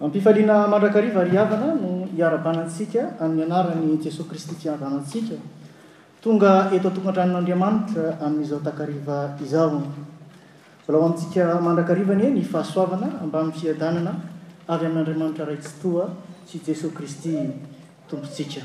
Am-pifaliana mandrakariva ry havana no hiara-banantsika amin'ny anaran'i Jesoa Kristy Fihavanantsika, tonga eto an-tokantranon'Andriamanitra amin'izao takariva izao. Volao amintsika mandrakariva anie ny fahasoavana mbamin'ny fiadanana avy amin'Andriamanitra Ray Tsitoha sy Jesoa Kristy Tompontsika.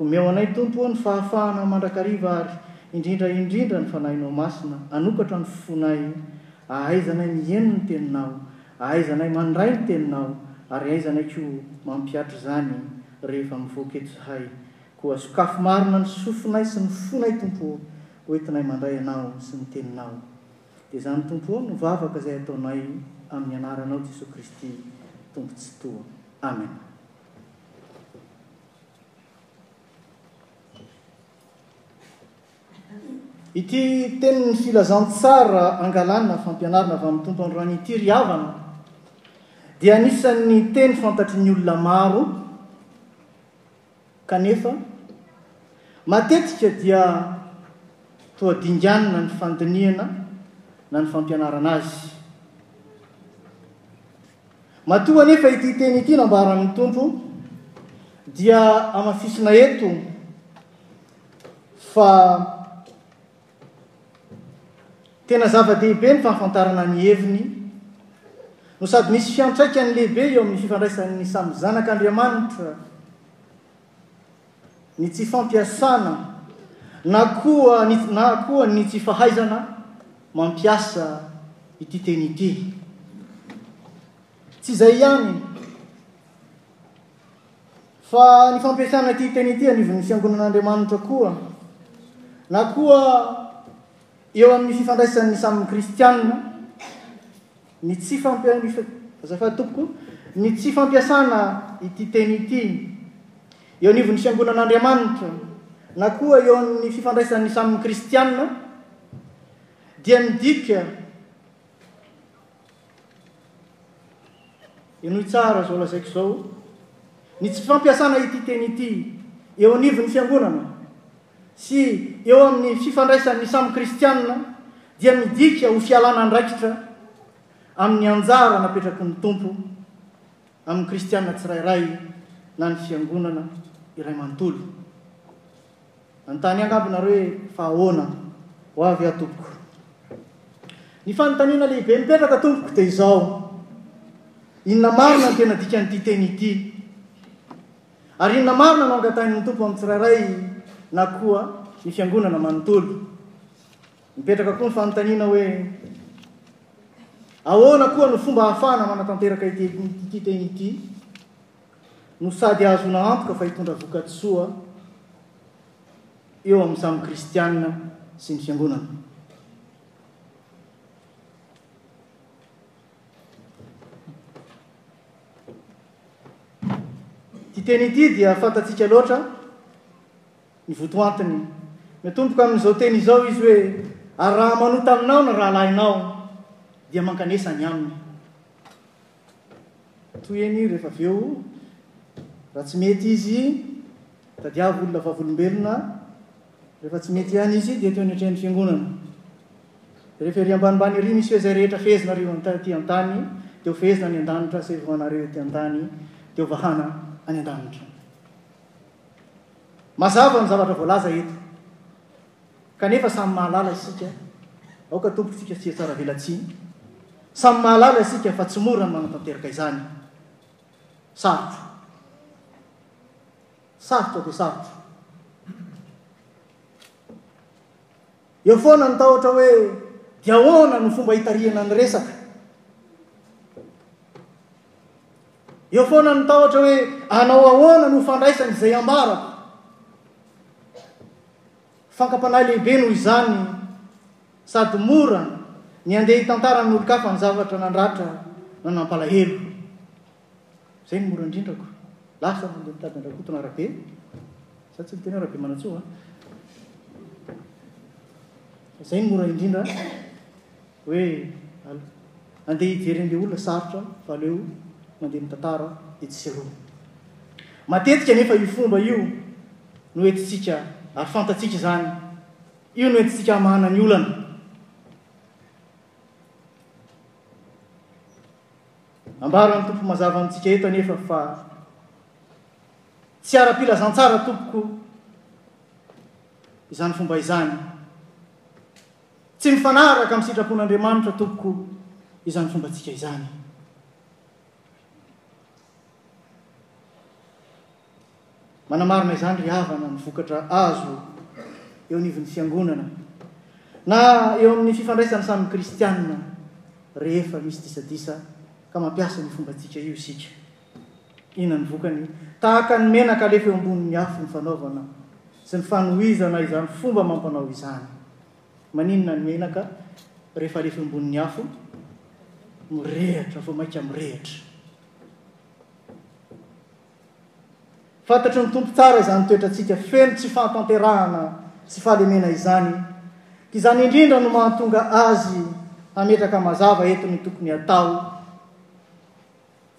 Omeo anay Tompo ô ny fahafahana mandrakariva ary indrindra indrindra ny Fanahinao Masina hanokatra ny fonay ahaizanay mihaino ny Teninao, ahaizanay mandray ny Teninao ary ahaizanay koa mampihatra izany rehefa mivoaka eto izahay. Koa sokafy marina ny sofinay sy ny fonay Tompo ô, hoentinay mandray Anao sy ny Teninao. Dia izany Tompo ô no vavaka izay ataonay amin'ny Anaranao Jesoa Kristy Tompo Tsitoha. Amen. Ity tenin'ny filazantsara angalana fampianarana avy amin'ny Tompo androany ity ry havana dia anisan'ny teny fantatry ny olona maro kanefa matetika dia toa dinganina ny fandinihana na ny fampianarana azy. Matoa anefa ity teny ity nambaran'ny Tompo dia amafisina eto fa tena zava-dehibe ny fahafantarana ny heviny no sady misy fiantraikany lehibe eo amin'ny fifandraisan'ny samy zanak'Andriamanitra ny tsy fampiasana na koa ny na koa ny tsy fahaizana mampiasa ity teny ity. Tsy izay ihany fa ny fampiasana ity teny ity anivon'ny fiangonan'Andriamanitra koa na koa eo amin'ny fifandraisan'ny samy kristianina Ny tsy fampi-, ny f-, azafady tompoko, ny tsy fampiasana ity teny ity eo anivon'ny fiangonan'Andriamanitra na koa eo amin'ny fifandraisan'ny samy kristiana dia midika, henoy tsara izao lazaiko izao, ny tsy fampiasana ity teny ity eo anivon'ny fiangonana sy eo amin'ny fifandraisan'ny samy kristiana dia midika ho fialana andraikitra amin'ny anjara napetraky ny Tompo amin'ny kristiana tsirairay na ny fiangonana iray manontolo. Nanontany angamba ianareo hoe fa ahoana? Ho avy aho tompoko. Ny fanontaniana lehibe mipetraka tompoko dia izao. Inona marina ny tena dikan'ity teny ity? Ary inona marina no angatahin'ny Tompo amin'ny tsirairay na koa ny fiangonana manontolo? Mipetraka koa ny fanontaniana hoe, Ahoana koa no fomba ahafahana manatanteraka ity ity teny ity no sady ahazoana antoka fa hitondra vokatsoa eo amin'ny samy kristianina sy ny fiangonana? Ity teny ity dia fantatsika loatra ny votoantony. Miatomboka amin'izao teny izao izy hoe, Ary raha manota aminao ny rahalahinao, dia mankanesa ny aminy. Toy eny rehefa avy eo, raha tsy mety izy, tadiavo olona vavolombelona, Rehefa tsy mety ihany izy dia teo anatrehan'ny fiangonana. Rehefa ery ambanimbany ery misy fehezay rehetra fehezinareo aty an-tany dia ho fehezina any an-danitra sy voanareo ety an-tany dia ho vahana any an-danitra. Mazava ny zavatra voalaza eto. Kanefa samy mahalala isika, aoka tompoko tsika tsy hihatsara velatsihy, samy mahalala isika fa tsy mora ny manatanteraka izany. Sarotra. Sarotra dia sarotra. Eo foana ny tahotra hoe dia ahoana no fomba hitarihana ny resaka. Eo foana ny tahotra hoe anao ahoana no fandraisany izay ambarako. Fankapanahy lehibe noho izany sady mora ny andeha hitantara ny olon-kafa ny zavatra nandratra na nampalahelo. Zay no mora indrindra ko. Lasa mandeha mitady an-dRakoto na Rabe. Za tsy miteny hoe Rabemanantsoa a. Fa zay no mora indrindra hoe andeha hijery an'ilay olona sarotra fa aleo mandeha mitantara etsy sy eroa. Matetika anefa io fomba io no entintsika ary fantatsika izany. Io no entintsika hamahana ny olana. Ambara ny Tompo mazava amintsika eto anefa fa tsy ara-pilazantsara tompoko izany fomba izany. Tsy mifanaraka amin'ny sitrapon'Andriamanitra tompoko izany fombantsika izany. Manamarina izany ry havana ny vokatra azo eo anivon'ny Fiangonana na eo amin'ny fifandraisany samy kristiana rehefa misy disadisa ka mampiasa an'io fombantsika io isika. Inona ny vokany? Tahaka ny menaka alefa eo ambonin'ny afo ny fanaovana sy ny fanohizana izany fomba amam-panao izany. Maninona ny menaka rehefa alefa eo ambonin'ny afo? Mirehatra, vao mainka mirehatra. Fantatry ny Tompo tsara izany toetrantsika feno tsy fahatanterahana sy fahalemena izany, ka izany indrindra no mahatonga Azy hametraka mazava eto ny tokony hatao.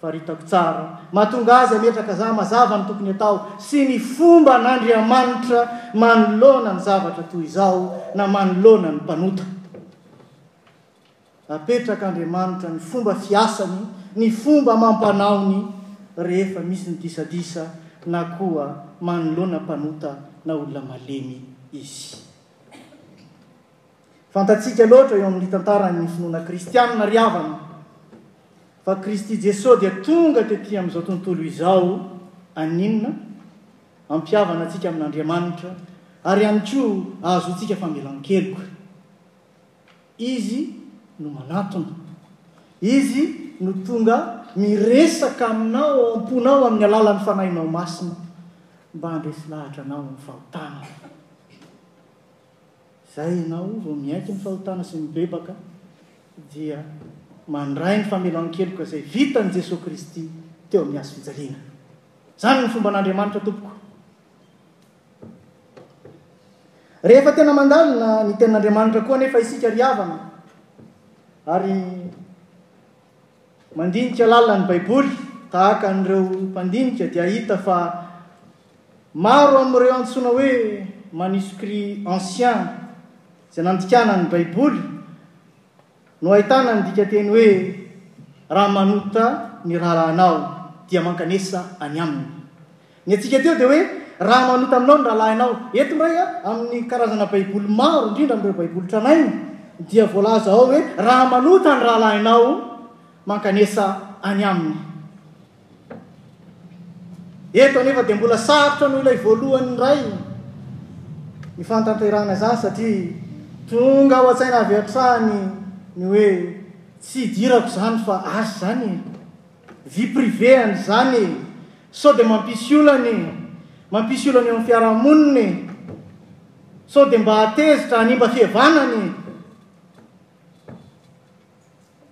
Faritako tsara, mahatonga Azy hametraka za mazava ny tokony hatao sy ny fomba an'Andriamanitra manoloana ny zavatra toy izao na manoloana ny mpanota. Apetraka Andriamanitra ny fomba fiasany, ny fomba amampanaony rehefa misy ny disadisa na koa manoloana mpanota na olona malemy Izy. Fantatsika loatra eo amin'ny tantaran'ny finoana kristianina ry havana fa Kristy Jesoa dia tonga tety amin'izao tontolo izao aninona ampihavana antsika amin'Andriamanitra ary ihany koa ahazoantsika famelan-keloka. Izy no manatona. Izy no tonga miresaka aminao ao am-ponao amin'ny alalan'ny Fanahinao Masina mba handresy lahatra anao amin'ny fahotana. Izay ianao vao miaiky ny fahotana sy mibebaka dia mandray ny famelan-keloka izay vitan'i Jesoa Kristy teo amin'ny Hazo fijaliana. Izany no fomban'Andriamanitra tompoko. Rehefa tena mandalina ny Tenin'Andriamanitra koa anefa isika ry havana, ary mandinika lalina ny Baiboly tahaka an'ireo mpandinika, dia hita fa maro amin'ireo antsoina hoe manuscrits anciens, izay nandikana ny Baiboly, no ahitana ny dikateny hoe raha manota ny rahalahinao dia mankanesa any aminy. Ny antsika teo dia hoe raha manota aminao ny rahalahinao. Eto indray amin'ny karazana baiboly maro, indrindra amin'ireo baiboly tranainy, dia voalaza ao hoe raha manota ny rahalahinao, mankanesa any aminy. Eto anefa dia mbola sarotra noho ilay voalohany indray ny fantanterahana izany satria tonga ao an-tsaina avy hatrany ny hoe tsy idirako izany fa azy izany e. Vie privée any izany e. Sao dia mampisy olana e. Mampisy olana eo amin'ny fiarahamonina e. Sao dia mba hatezitra, hanimba fihavanana e.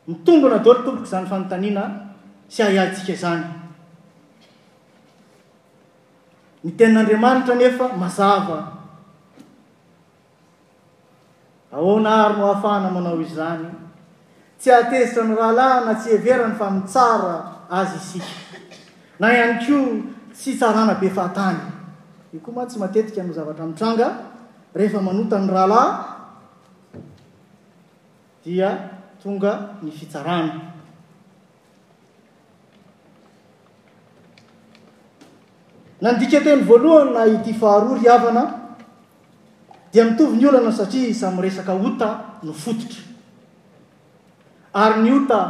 Mitombona dolo tompoko zany fanontaniana sy ahiahintsika izany. Ny tenin'Andriamanitra anefa mazava. Ahoana ary no ahafahana manao izany? Tsy hahatezitra ny rahalahy na tsy heverany fa mitsara azy isika. Na ihany koa tsy hitsarana be fahatany. Io koa mantsy matetika no zavatra mitranga rehefa manota ny rahalahy. dia tonga ny fitsarana. Nandika teny voalohany na ity faharoa ry havana dia mitovy ny olana satria samy resaka ota no fototra. Ary ny ota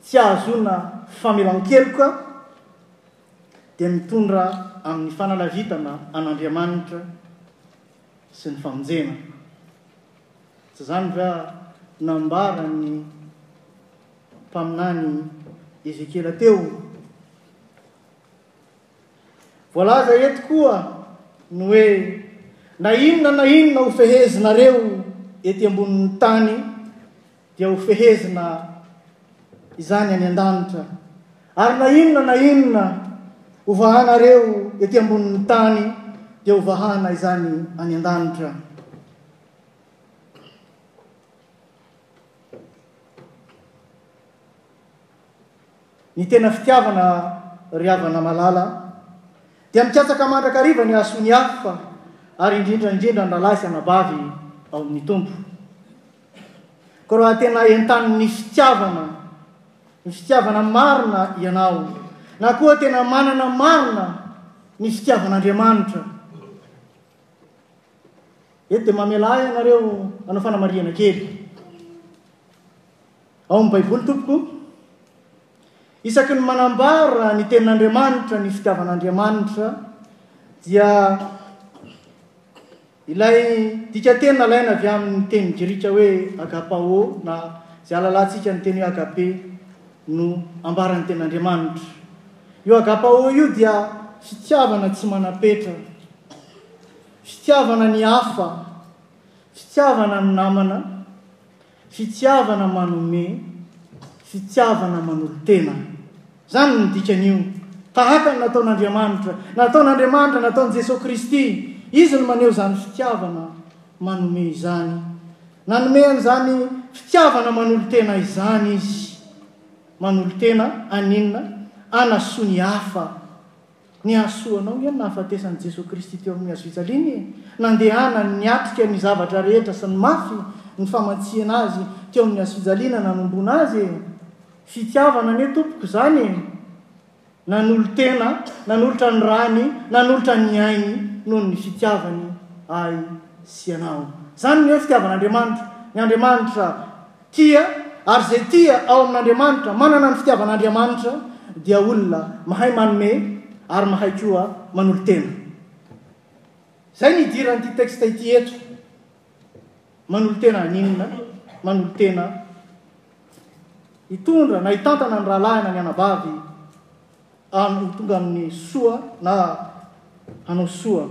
tsy ahazoana famelan-keloka dia mitondra amin'ny fanalavitana an'Andriamanitra sy ny famonjena. Tsy izany ve nambaran'ny mpaminany Ezekiela teo? Voalaza eto koa ny hoe na inona na inona ho fehezinareo ety ambonin'ny tany dia ho fehezina izany any an-danitra, ary na inona na inona hovahanareo ety ambonin'ny tany dia hovahana izany any an-danitra. Ny tena fitiavana ry havana malala dia mikatsaka mandrakariva ny hahasoa ny hafa ary indrindra indrindra ny rahalahy sy anabavy ao amin'ny Tompo. Koa raha tena entanin'ny fitiavana, ny fitiavana marina ianao, na koa tena manana marina ny fitiavan'Andriamanitra, eto dia mamela ahy ianareo anao fanamarihana kely. Ao amin'ny Baiboly tompoko, Isaky ny manambara ny tenin'Andriamanitra ny fitiavan'Andriamanitra dia ilay dikanteny nalaina avy amin'ny teny grika hoe agapao na izay alalantsika ny teny hoe agape no ambaran'ny tenin'Andriamanitra. Io agapao io dia fitiavana tsy manapetra, fitiavana ny hafa, fitiavana ny namana, Fitiavana manome, fitiavana manolo-tena. Izany no dikan'io. Tahaka ny nataon'Andriamanitra, nataon'Andriamanitra, nataon'i Jesoa Kristy. Izy no maneho izany fitiavana manome izany. Nanome an'izany fitiavana manolo-tena izany Izy. Manolo-tena haninona? Hanasoa ny hafa. Nihasoa anao Ian'ny nahafatesan'i Jesoa Kristy teo amin'ny hazofijaliana e! Nandehanany niatrika ny zavatra rehetra sy ny mafy ny famantsihina Azy teo amin'ny hazofijaliana nanomboana Azy e! Fitiavana anie tompoko izany e! Nanolo-tena, nanolotra ny rany, nanolotra ny ainy noho ny fitiavany ahy sy ianao. Izany ny hoe fitiavan'Andriamanitra. Ny Andriamanitra. Tia, ary izay tia ao amin'Andriamanitra, manana ny fitiavan'Andriamanitra, dia olona mahay manome ary mahay koa manolo-tena. Izay no idiran'ity texte ity eto. Manolo-tena haninona? Manolo-tena hitondra na hitantana ny rahalahy na ny anabavy amin'ny ho tonga amin'ny soa na hanao soa.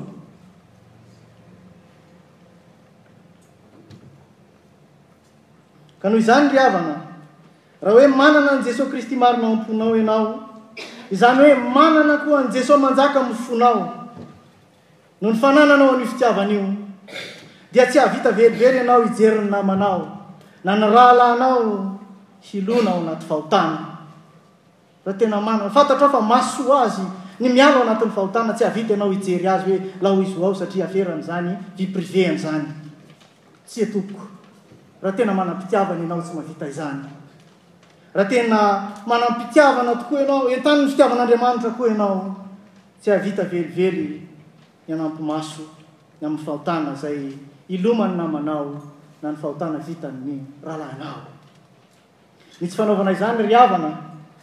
Ka noho izany ry havana, raha hoe manana an'i Jesoa Kristy marina ao am-ponao ianao, izany hoe manana koa an'i Jesoa Manjaka amin'ny fonao, noho ny fanananao an'io fitiavana io, dia tsy hahavita verivery ianao hijery ny namanao na ny rahalahinao hilona ao anaty fahotana. Raha tena manana, fantatrao fa mahasoa azy ny miala ao anatin'ny fahotana, tsy hahavita ianao hijery azy hoe laoizo ao satria aferan'izany vie privée an'izany. Tsia tompoko, raha tena manam-pitiavana ianao tsy mahavita izany. Raha tena manam-pitiavana tokoa ianao, entanin'ny fitiavan'Andriamanitra koa ianao, tsy hahavita velively ny hanampi-maso ny amin'ny fahotana izay iloman'ny namanao na ny fahotana vitan'ny rahalahinao. Ny tsy fanaovana izany ry havana,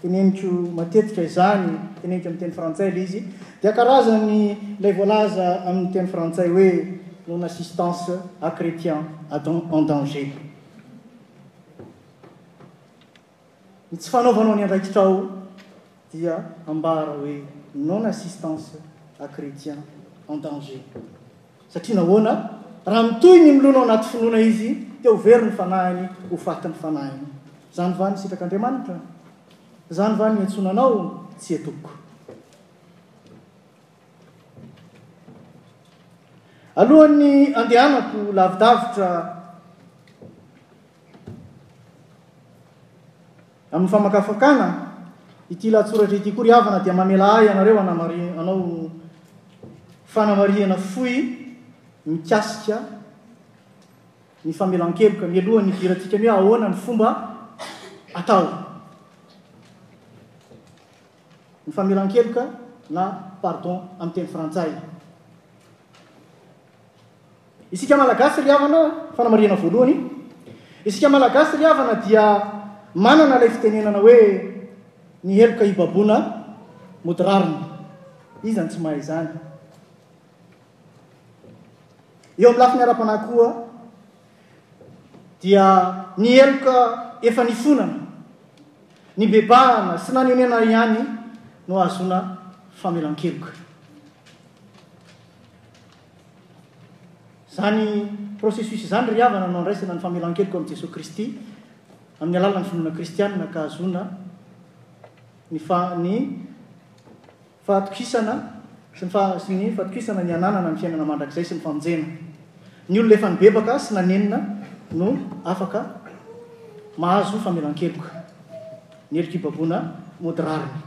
teneniko matetika izany, teneniko amin'ny teny frantsay ilay izy, dia karazan'ny ilay voalaza amin'ny teny frantsay hoe non assistance à chrétien en danger. Ny tsy fanaovanao ny andraikitrao. dia ambara hoe non assistance à chrétien en danger satria nahoana raha mitohy ny milona ao anaty finoana izy dia ho very ny fanahiny ho faty ny fanahiny zany va ny sitrak'Andriamanitra zany va ny iantsoana anao tsy etoko alohan'ny andehanako lavidavitra Amin'ny famakafakana ity lahatsoratra ity koa ry havana dia mamela ahy ianareo hanao fanamarihana fohy mikasika ny famelan-keloka mialoha ny hidirantsika hoe ahoana ny fomba atao. Ny famelan-keloka na pardon amin'ny teny frantsay. Isika Malagasy ry havana, fanamarihana voalohany, isika Malagasy ry havana dia manana ilay fitenenana hoe ny heloka hibaboana mody rariny. Iza no tsy mahay izany? Eo amin'ny lafiny ara-panahy koa dia ny heloka efa nifonana, nibebahana sy nanenena ihany no ahazoana famelan-keloka. Izany processus izany ry havana no andraisana ny famelan-keloka ao amin'i Jesoa Kristy amin'ny alalan'ny finoana kristianina ka hahazoana ny fa ny fahatokisana sy ny fa sy ny fahatokisana ny ananana ny fiainana mandrakizay sy ny famonjena. Ny olona efa nibebaka sy nanenina no afaka mahazo famelan-keloka. Ny heloka ibaboana mody rariny.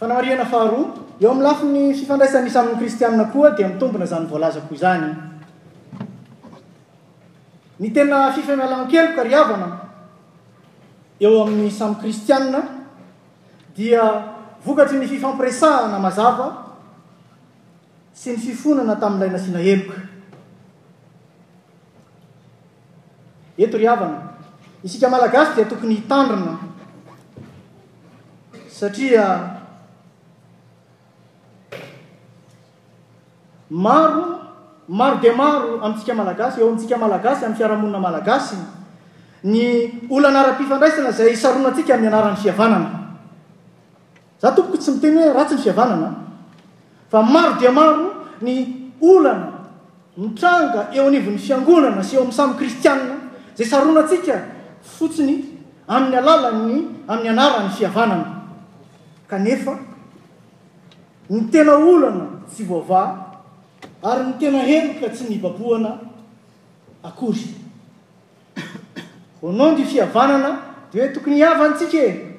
Fanamarihana faharoa, eo amin'ny lafiny fifandraisan'ny isan'ny kristianina koa dia mitombina izany voalazako izany. Ny tena fifamialan-keloka ry havana eo amin'ny samy kristianina dia vokatry ny fifampiresahana mazava sy ny fifonana tamin'ilay nasiana heloka. Eto ry havana, isika Malagasy dia tokony hitandrina satria maro, maro dia maro amintsika Malagasy, eo amintsika Malagasy, amin'ny fiarahamonina Malagasy, ny olana ara-pifandraisana izay isaronantsika amin'ny anaran'ny fihavanana. Za tompoko tsy miteny hoe ratsy ny fihavanana an! Fa maro dia maro ny olana mitranga eo anivon'ny fiangonana sy eo amin'ny samy kristianina izay saronantsika fotsiny amin'ny alalan'ny amin'ny anaran'ny fihavanana. Kanefa ny tena olana tsy voavaha ary ny tena heloka tsy nibabohana akory. Au nom du fihavanana dia hoe tokony hihavantsika e!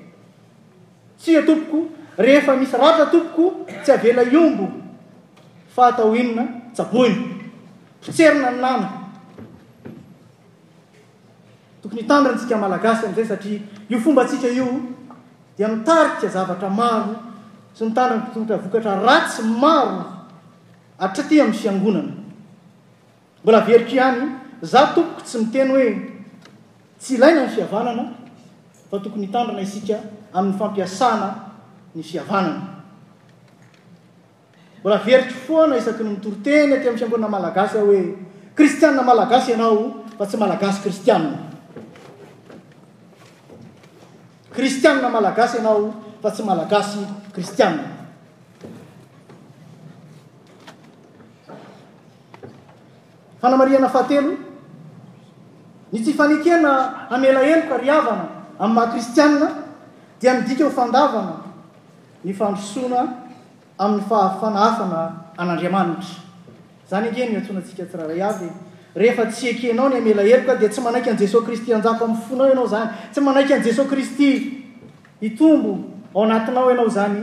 Tsia tompoko, rehefa misy ratra tompoko tsy avela hiombo fa atao inona? Tsaboina. Potserina ny nama. Tokony hitandrina isika Malagasy amin'izay satria io fombantsika io dia mitarika zavatra maro sy mitandrina mpitondra vokatra ratsy maro hatraty amin'ny fiangonana. Mbola averiko ihany, za tompoko tsy miteny hoe tsy ilaina ny fihavanana fa tokony hitandrina isika amin'ny fampiasana ny fihavanana. Mbola averiko foana isaky ny mitory teny aty amin'ny fiangonana malagasy aho hoe kristianina malagasy ianao fa tsy malagasy kristianina. Kristianina malagasy ianao fa tsy malagasy kristianina. Fanamarihana fahatelo, Ny tsy fanekena hamela heloka ry havana amin'ny maha kristianina dia midika ho fandavana ny fandrosoana amin'ny fahafanahafana an'Andriamanitra. Izany ange no iantsoana antsika tsirairay avy e. Rehefa tsy ekenao ny hamela heloka dia tsy manaiky an'i Jesoa Kristy hanjaka ao amin'ny fonao ianao izany, tsy manaiky an'i Jesoa Kristy hitombo ao anatinao ianao izany.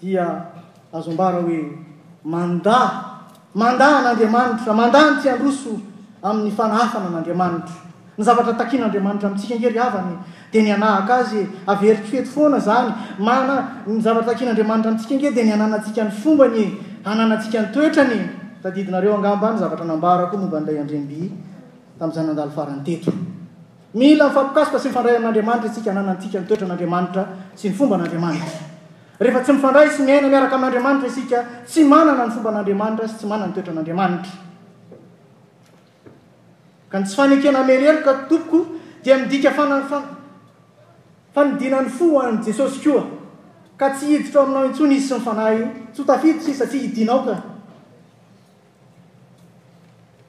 dia azo ambara hoe mandà mandà an'Andriamanitra, mandà ny tsy handroso amin'ny fanahafana an'Andriamanitra. Ny zavatra takin'Andriamanitra amintsika ange ry havana e, dia ny hanahaka Azy e, averiko eto foana izany, mana, ny zavatra takin'Andriamanitra amintsika ange dia ny hananantsika ny fombany e, hananantsika ny toetrany e. Tadidinareo angamba ny zavatra nambarako momba an'ilay andriamby tamin'izaho nandalo farany teto. Mila mifampikasoka sy mifandray amin'Andriamanitra isika hananantsika ny toetran' Andriamanitra sy ny fomban' Andriamanitra. Rehefa tsy mifandray sy miaina miaraka amin' Andriamanitra isika, tsy manana ny fomban' Andriamanitra sy tsy manana ny toetran' Andriamanitra. Ka ny tsy fanekena mereroka tompoko dia midika fana, fa, fanidina ny fo ho an'i Jesosy koa. Ka tsy hiditra ao aminao intsony Izy sy ny Fanahy, tsy ho tafiditra Izy satria hidinao ka.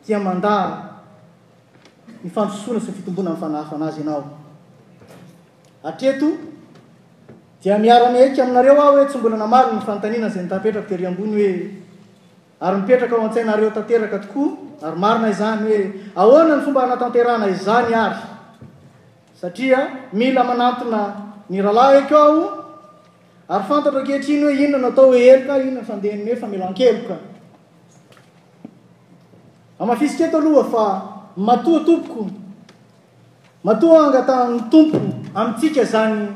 dia mandà ny fandrosoana sy ny fitomboana amin'ny fanahy fanazy ianao. Hatreto dia miara-miaiky aminareo aho hoe tsy mbola namaly ny fanontaniana izay nitapetrako tery ambony hoe ary mipetraka ao an-tsainareo tanteraka tokoa ary marina izany hoe ahoana ny fomba hanatanterahana izany ary satria mila manantona ny rahalahiko aho Ary fantatro ankehitriny hoe inona no atao hoe heloka, inona ny fandehan'ny hoe famelan-keloka. Hamafisiko eto aloha fa matoa tompoko, matoa angatahan'ny tompo amintsika izany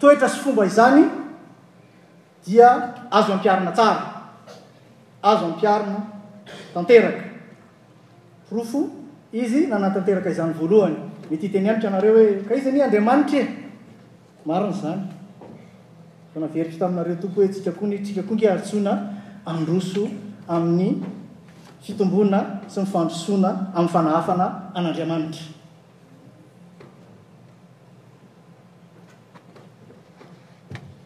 toetra sy fomba izany, dia azo ampiarina tsara, azo ampiarina tanteraka. Porofo izy nanatanteraka izany voalohany. Mety hiteny amiko ianareo hoe, ka iza anie Andriamanitra e? Marina izany. Efa naveriko taminareo Tompo hoe tsika koa anie tsika koa nge hantsoina handroso amin'ny fitomboana sy ny fandrosoana amin'ny fanahafana an'Andriamanitra.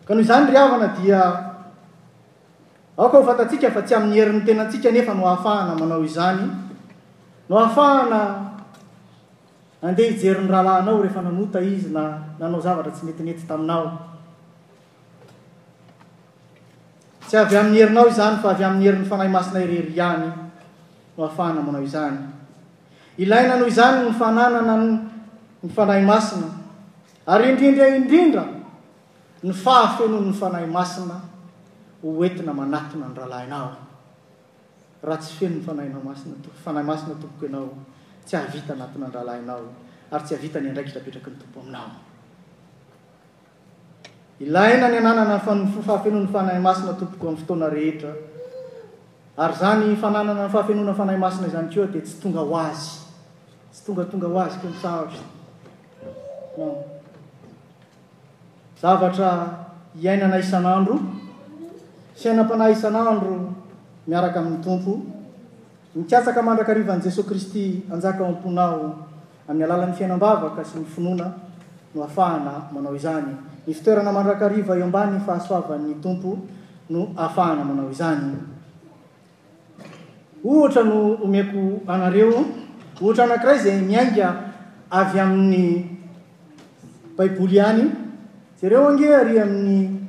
Ka noho izany ry havana dia aoka ho fantatsika fa tsy amin'ny herin'ny tenantsika anefa no ahafahana manao izany, no ahafahana Andeha hijery ny rahalahinao rehefa nanota izy na nanao zavatra tsy netinety taminao. Tsy avy amin'ny herinao izany fa avy amin'ny herin'ny Fanahy Masina irery ihany no afahana manao izany. Ilaina noho izany ny fananana ny Fanahy Masina ary indrindra indrindra ny fahafenon'ny Fanahy Masina ho entina manatona ny rahalahinao. Raha tsy feno ny Fanahinao Masina, Tompo, Fanahy Masina, Tompoko, Ianao tsy hahavita hanatona ny rahalahinao, ary tsy hahavita ny andraikitra apetraky ny Tompo aminao. Ilaina ny ananana ny fanofo fahafenoan'ny Fanahy Masina, Tompoko, amin'ny fotoana rehetra. Ary izany fananana ny fahafenoana Fanahy Masina izany koa dia tsy tonga ho azy. Tsy tonga tonga ho azy koa ny sahafa. Non. Zavatra iainana isan'andro, fiainam-panahy isan'andro miaraka amin'ny Tompo. Mikatsaka mandrakariva an'i Jesoa Kristy hanjaka ao am-ponao amin'ny alalan'ny fiainam-bavaka sy ny finoana no ahafahana manao izany. Ny fitoerana mandrakariva eo ambanin'ny fahasoavan'ny Tompo no ahafahana manao izany. Ohatra no omeko anareo, ohatra anankiray izay miainga avy amin'ny Baiboly ihany. Jereo ange ary amin'ny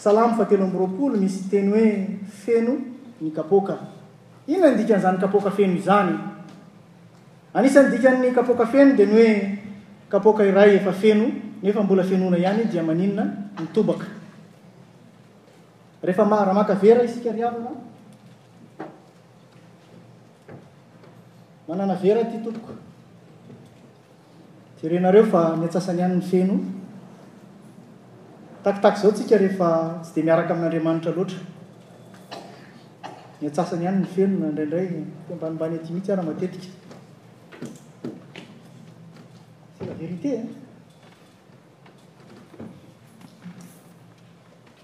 Salamo fahatelo amby roapolo misy teny hoe feno ny kapoaka. Inona ny dikan'izany kapoaka feno izany? Anisan'ny dikan'ny kapoaka feno dia ny hoe kapoaka iray efa feno nefa mbola fenoina ihany dia maninona? Mitobaka. Rehefa ma raha maka vera isika ry havana an. Manana vera aty tompoko. Jerenareo fa ny antsasany ihany ny feno. Takitaky izao tsika rehefa tsy dia miaraka amin'Andriamanitra loatra. Ny antsasany ihany ny feno na indraindray dia ambanimbany aty mihitsy ara matetika. C'est la vérité hein.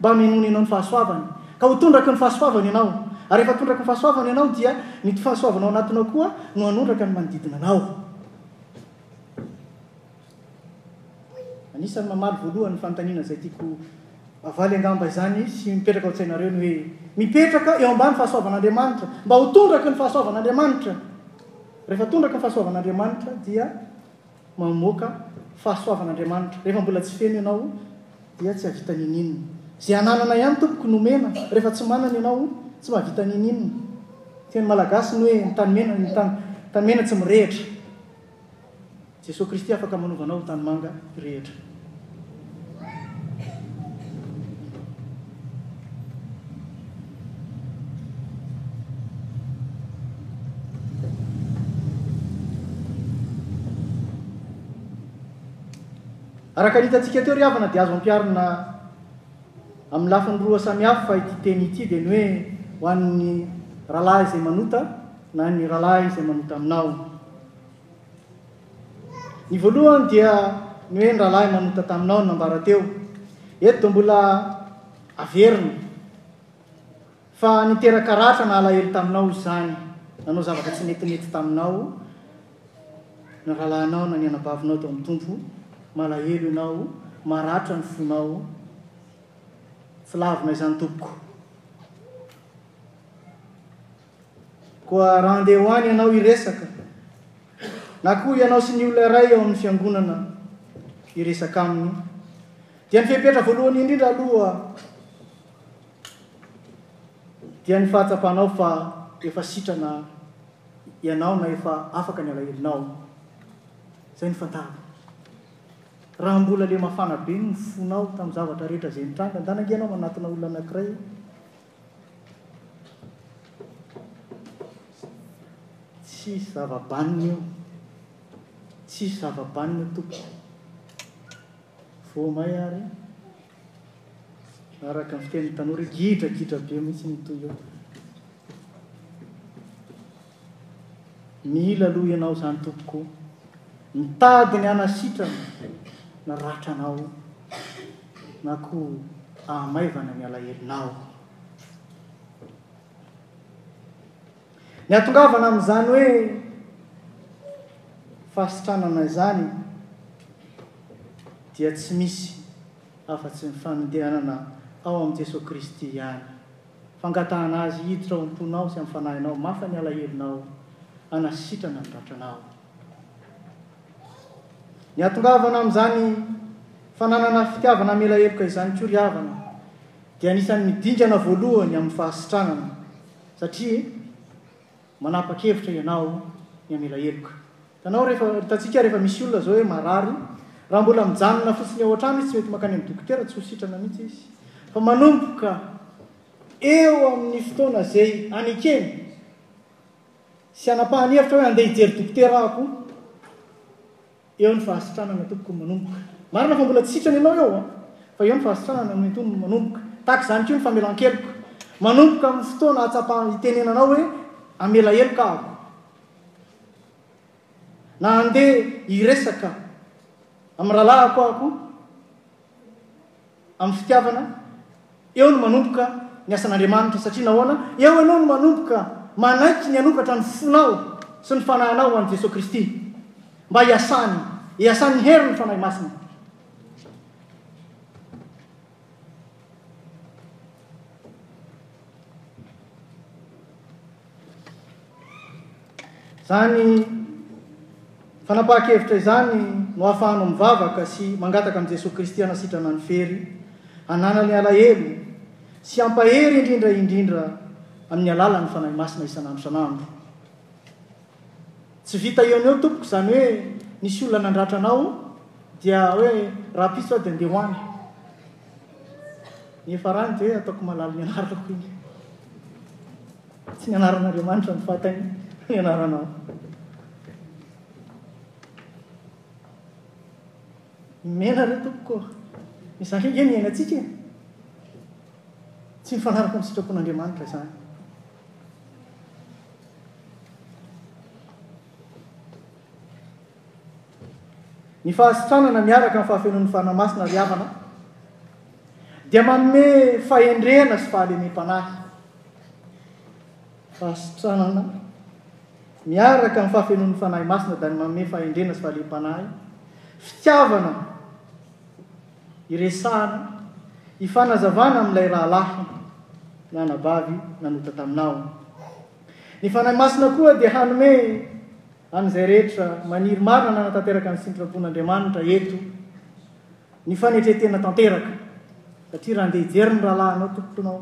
Mba hamenoana ianao ny fahasoavany. Ka ho tondraky ny fahasoavany ianao. Ary rehefa tondraky ny fahasoavany ianao dia ny fahasoavana ao anatinao koa no hanondraka ny manodidina anao. Anisan'ny mamaly voalohany ny fanontaniana izay tiako havaly angamba izany sy mipetraka ao an-tsainareo ny hoe mipetraka eo ambany fahasoavan'Andriamanitra. Mba ho tondraky ny fahasoavan'Andriamanitra. Rehefa tondraky ny fahasoavan'Andriamanitra dia. mamoaka fahasoavan'Andriamanitra. Rehefa mbola tsy feno ianao dia tsy hahavita ninininona. Izay ananana ihany tompoko no omena, rehefa tsy manana ianao tsy mahavita ninininona. Teny malagasy ny hoe ny tany mena, ny tany, tany mena tsy mirehitra. Jesoa Kristy afaka manova anao ho tanimanga hirehitra. Araka ny hitantsika teo ry havana dia azo ampiharina amin'ny lafiny roa samihafa ity teny ity dia ny hoe ho an'ny rahalahy izay manota na ny rahalahy izay manota aminao. Ny voalohany dia ny hoe ny rahalahy manota taminao no nambara teo. Eto dia mbola averina fa niteraka ratra na alahelo taminao izany. Nanao zavatra tsy netinety taminao ny rahalahinao na ny anabavinao tao amin'ny Tompo. Malahelo ianao, maratra ny fonao. Tsy lavina izany tompoko. Koa raha handeha ho any ianao hiresaka, na koa ianao sy ny olona iray ao amin'ny fiangonana hiresaka aminy, dia ny fepetra voalohany indrindra aloha dia ny fahatsapanao fa efa sitrana ianao na efa afaka ny alahelonao. Izay no fantarina. Raha mbola le mafana be ny fonao tamin'ny zavatra rehetra izay nitranga, andanangianao manatona olona anankiray, Tsisy zava-banona io. Tsisy zava-banona io tompoko. Voa may ary araka ny fitenin'ny tanora io, gidragidrabe mihitsy ny toy eo. Mila aloha ianao zany tompoko mitady ny hanasitrana ny ratranao na koa ahamaivana ny alahelonao. Ny atongavana amin'izany hoe fahasitranana izany dia tsy misy afa-tsy ny fanondehanana ao amin'i Jesoa Kristy ihany. Fangatahana Azy hiditra ao am-ponao sy amin'ny fanahinao mafy ny alahelonao, hanasitrana ny ratranao. Ny hahatongavana amin'izany fananana fitiavana hamela heloka izany koa ry havana dia anisan'ny midingana voalohany amin'ny fahasitranana, satria manapa-kevitra ianao ny hamela heloka. Hitanao, rehefa, hitantsika rehefa misy olona izao hoe marary, raha mbola mijanona fotsiny ao an-trano izy, tsy mety mankany amin'ny dokotera, tsy ho sitrana mihitsy izy. Fa manomboka eo amin'ny fotoana izay anekeny sy anapahany hevitra hoe handeha hijery dokotera aho koa, eo ny fahasitranana tompoko no manomboka. Marina fa mbola tsy sitrana ianao eo, an, fa eo ny fahasitranana no entoniny no manomboka. Tahaka izany koa ny famelan-keloka. Manomboka amin'ny fotoana ahatsapany hitenenanao hoe hamela heloka aho. Na handeha hiresaka amin'ny rahalahiko aho koa amin'ny fitiavana, eo no manomboka ny asan'Andriamanitra. Satria nahoana? Eo ianao no manomboka manaiky ny hanokatra ny fonao sy ny fanahinao ho an'i Jesoa Kristy, mba hiasany, hiasan'ny herin'ny Fanahy Masina. Izany fanapahan-kevitra izany no ahafahanao mivavaka sy mangataka amin'i Jesoa Kristy hanasitrana ny fery, hananany ny alahelo sy hampahery indrindra indrindra amin'ny alalan'ny Fanahy Masina isan'andro isan'andro. Tsy vita eo no eo tompoko izany hoe nisy olona nandratra anao dia hoe rahampitso aho dia andeha ho any. Ny hiafarany dia hoe ataoko malaly ny anarako iny. Tsy ny anaran'Andriamanitra no fantany fa ny anaranao. Mena re tompoko. Izany hoe ny iainantsika e. Tsy mifanaraka amin'ny sitrapon'Andriamanitra izany. Ny fahasitranana miaraka amin'ny fahafenoan'ny Fanahy Masina ry havana dia manome fahendrena sy fahalemem-panahy. Fahasitranana miaraka amin'ny fahafenoan'ny Fanahy Masina dia manome fahendrena sy fahalemem-panahy, fitiavana, hiresahana, hifanazavana amin'ilay rahalahy na anabavy nanota taminao. Ny Fanahy Masina koa dia hanome an'izay rehetra maniry marina nanatanteraka ny sintrapon'Andriamanitra eto ny fanetren-tena tanteraka. Satria raha ndeha hijery ny rahalahinao tomponao,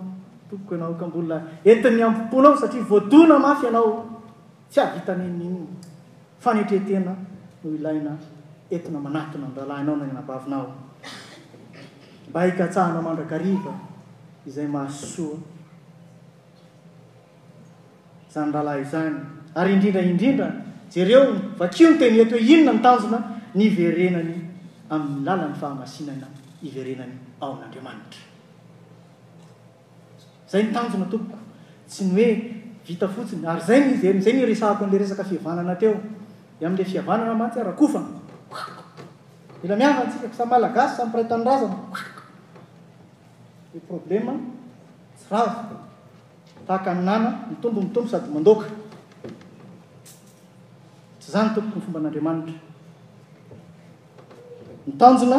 tompoko ianao ka mbola entin'ny ampoponao satria voadona mafy ianao, Tsy hahavita n'inon'inona. Fanetren-tena no ilaina entina manatona ny rahalahinao na ny anabavinao mba hikatsahanao mandrakariva izay mahasoa izany rahalahy izany. Ary indrindra indrindra, jereo, vakio ny teny eto hoe inona no tanjona niverenany amin'ny lalan'ny fahamasinana, hiverenany ao amin'Andriamanitra. Zay ny tanjona tompoko, tsy ny hoe vita fotsiny, ary zay ny zay ny iresahako an'le resaka fihavanana teo, de am'le fihavanana mantsy a rakofana, mila mihavana tsika fa samy malagasy, samy mpiray tanindrazana, le problema tsy rava tahaka ny nana mitombo mitombo sady mandoaka, tsy zany tompoko ny fomban'Andriamanitra, ny tanjona.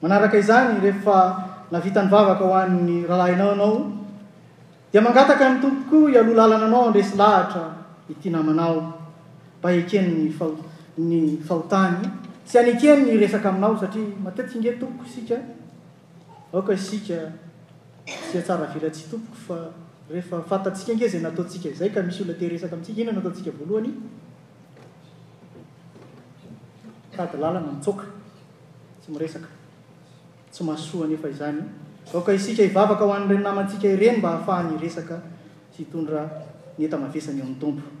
Manaraka izany, rehefa navita ny vavaka ho an'ny rahalahinao ianao, dia mangataka ny Tompo koa hialoha lalana anao handresy lahatra ity namanao, mba hekeny ny, fao, ny fahotany, sy hanekeny ny resaka aminao, satria matetika inge tompoko isika, Aoka isika tsy hatsara vela tsy tompoko fa rehefa fantatsika ange izay nataontsika izay ka misy olona te hiresaka amintsika inona no ataontsika voalohany? Mitady lalana mitsoaka, tsy miresaka. Tsy mahasoa anefa izany. Aoka isika hivavaka ho an'ireny namantsika ireny mba hahafahany hiresaka sy hitondra ny enta-mavesany eo amin'ny Tompo.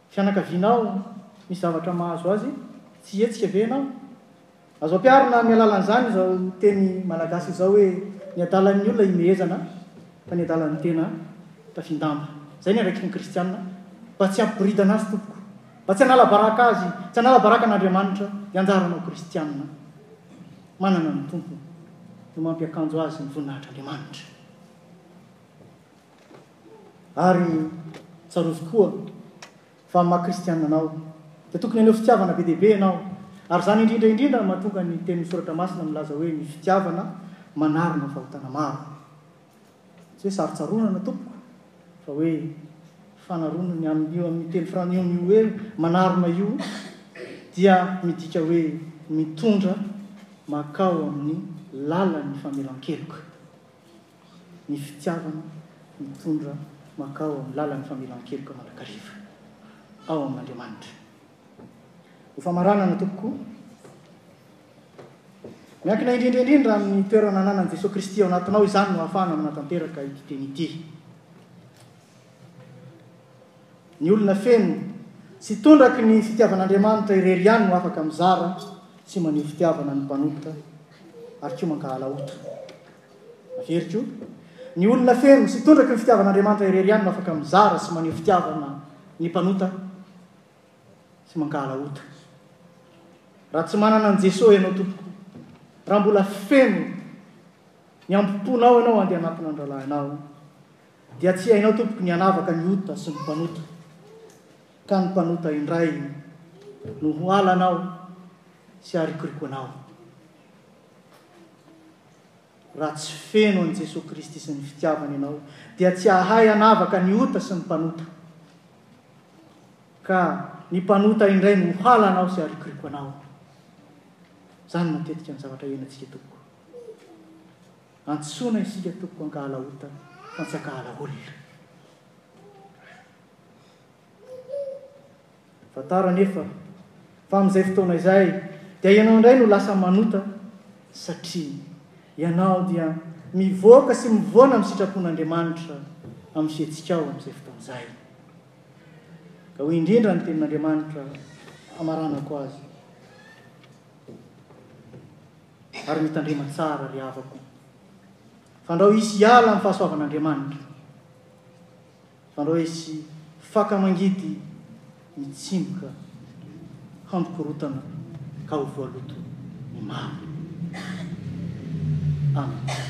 Fianakavianao misy zavatra mahazo azy tsy hihetsika ve ianao? Azo ampiharina amin'ny alalan'izany izao teny malagasy izao hoe, ny adalan'ny olona imehezana fa ny adalan'ny tena tafin-damba. Izay ny andraikitry ny kristiana, mba tsy hampiboridana azy tompoko, mba tsy hanala baraka azy, tsy hanala baraka an'Andriamanitra, ny anjaranao kristiana manana ny Tompo no mampiakanjo azy ny voninahitr'Andriamanitra. Ary tsarovy koa fa ny maha kristiana anao dia tokony haneho fitiavana be dia be ianao, ary izany indrindra indrindra no mahatonga ny tenin'ny Soratra Masina milaza hoe ny fitiavana manarona fahotana maro. Tsy hoe sary tsaronana tompoko fa hoe fanaronana, amin'io amin'ny teny frantsay io amin'io hoe manarona io dia midika hoe mitondra makao amin'ny lalan'ny famelan-keloka. ny fitiavana mitondra makao amin'ny lalan'ny famelan-keloka mandrakariva ao amin'Andriamanitra. Ho famaranana tompoko koa, miankina indrindra indrindra amin'ny toerana ananan'i Jesoa Kristy ao anatinao izany no ahafahana manatanteraka ity teny ity. Ny olona feno sy tondraky ny fitiavan'Andriamanitra irery ihany no afaka mizara sy maneho fitiavana ny mpanompoka ary koa mankahala ota. Averiko, ny olona feno sy tondraky ny fitiavan'Andriamanitra irery ihany no afaka mizara sy maneho fitiavana ny mpanota sy mankahala ota. Raha tsy manana an'i Jesoa ianao tompoko, raha mbola feno ny amboponao ianao andeha hanampina ny rahalahinao, Dia tsy hainao tompoko ny hanavaka ny ota sy ny mpanota, ka ny mpanota indray no ho halanao sy harikoriko anao. Raha tsy feno an'i Jesoa Kristy sy ny fitiavany ianao, dia tsy hahay hanavaka ny ota sy ny mpanota, ka ny mpanota indray no ho halanao sy harikoriko anao. Izany matetika ny zavatra iainantsika tompoko. Antsoina isika tompoko ankahala ota fa tsy ankahala olona. Fantaro anefa fa amin'izay fotoana izay dia ianao indray no lasa manota satria ianao dia mivoaka sy mivoana amin'ny sitrapon'Andriamanitra amin'ny fihetsikao amin'izay fotoana izay. Ka hoy indrindra ny tenin'Andriamanitra hamaranako azy. ary mitandrema tsara ry havako. Fandrao hisy hiala amin'ny fahasoavan'Andriamanitra. Fandrao hisy faka mangidy mitsimoka hampikorontana ka ho voaloto ny maro. Amen.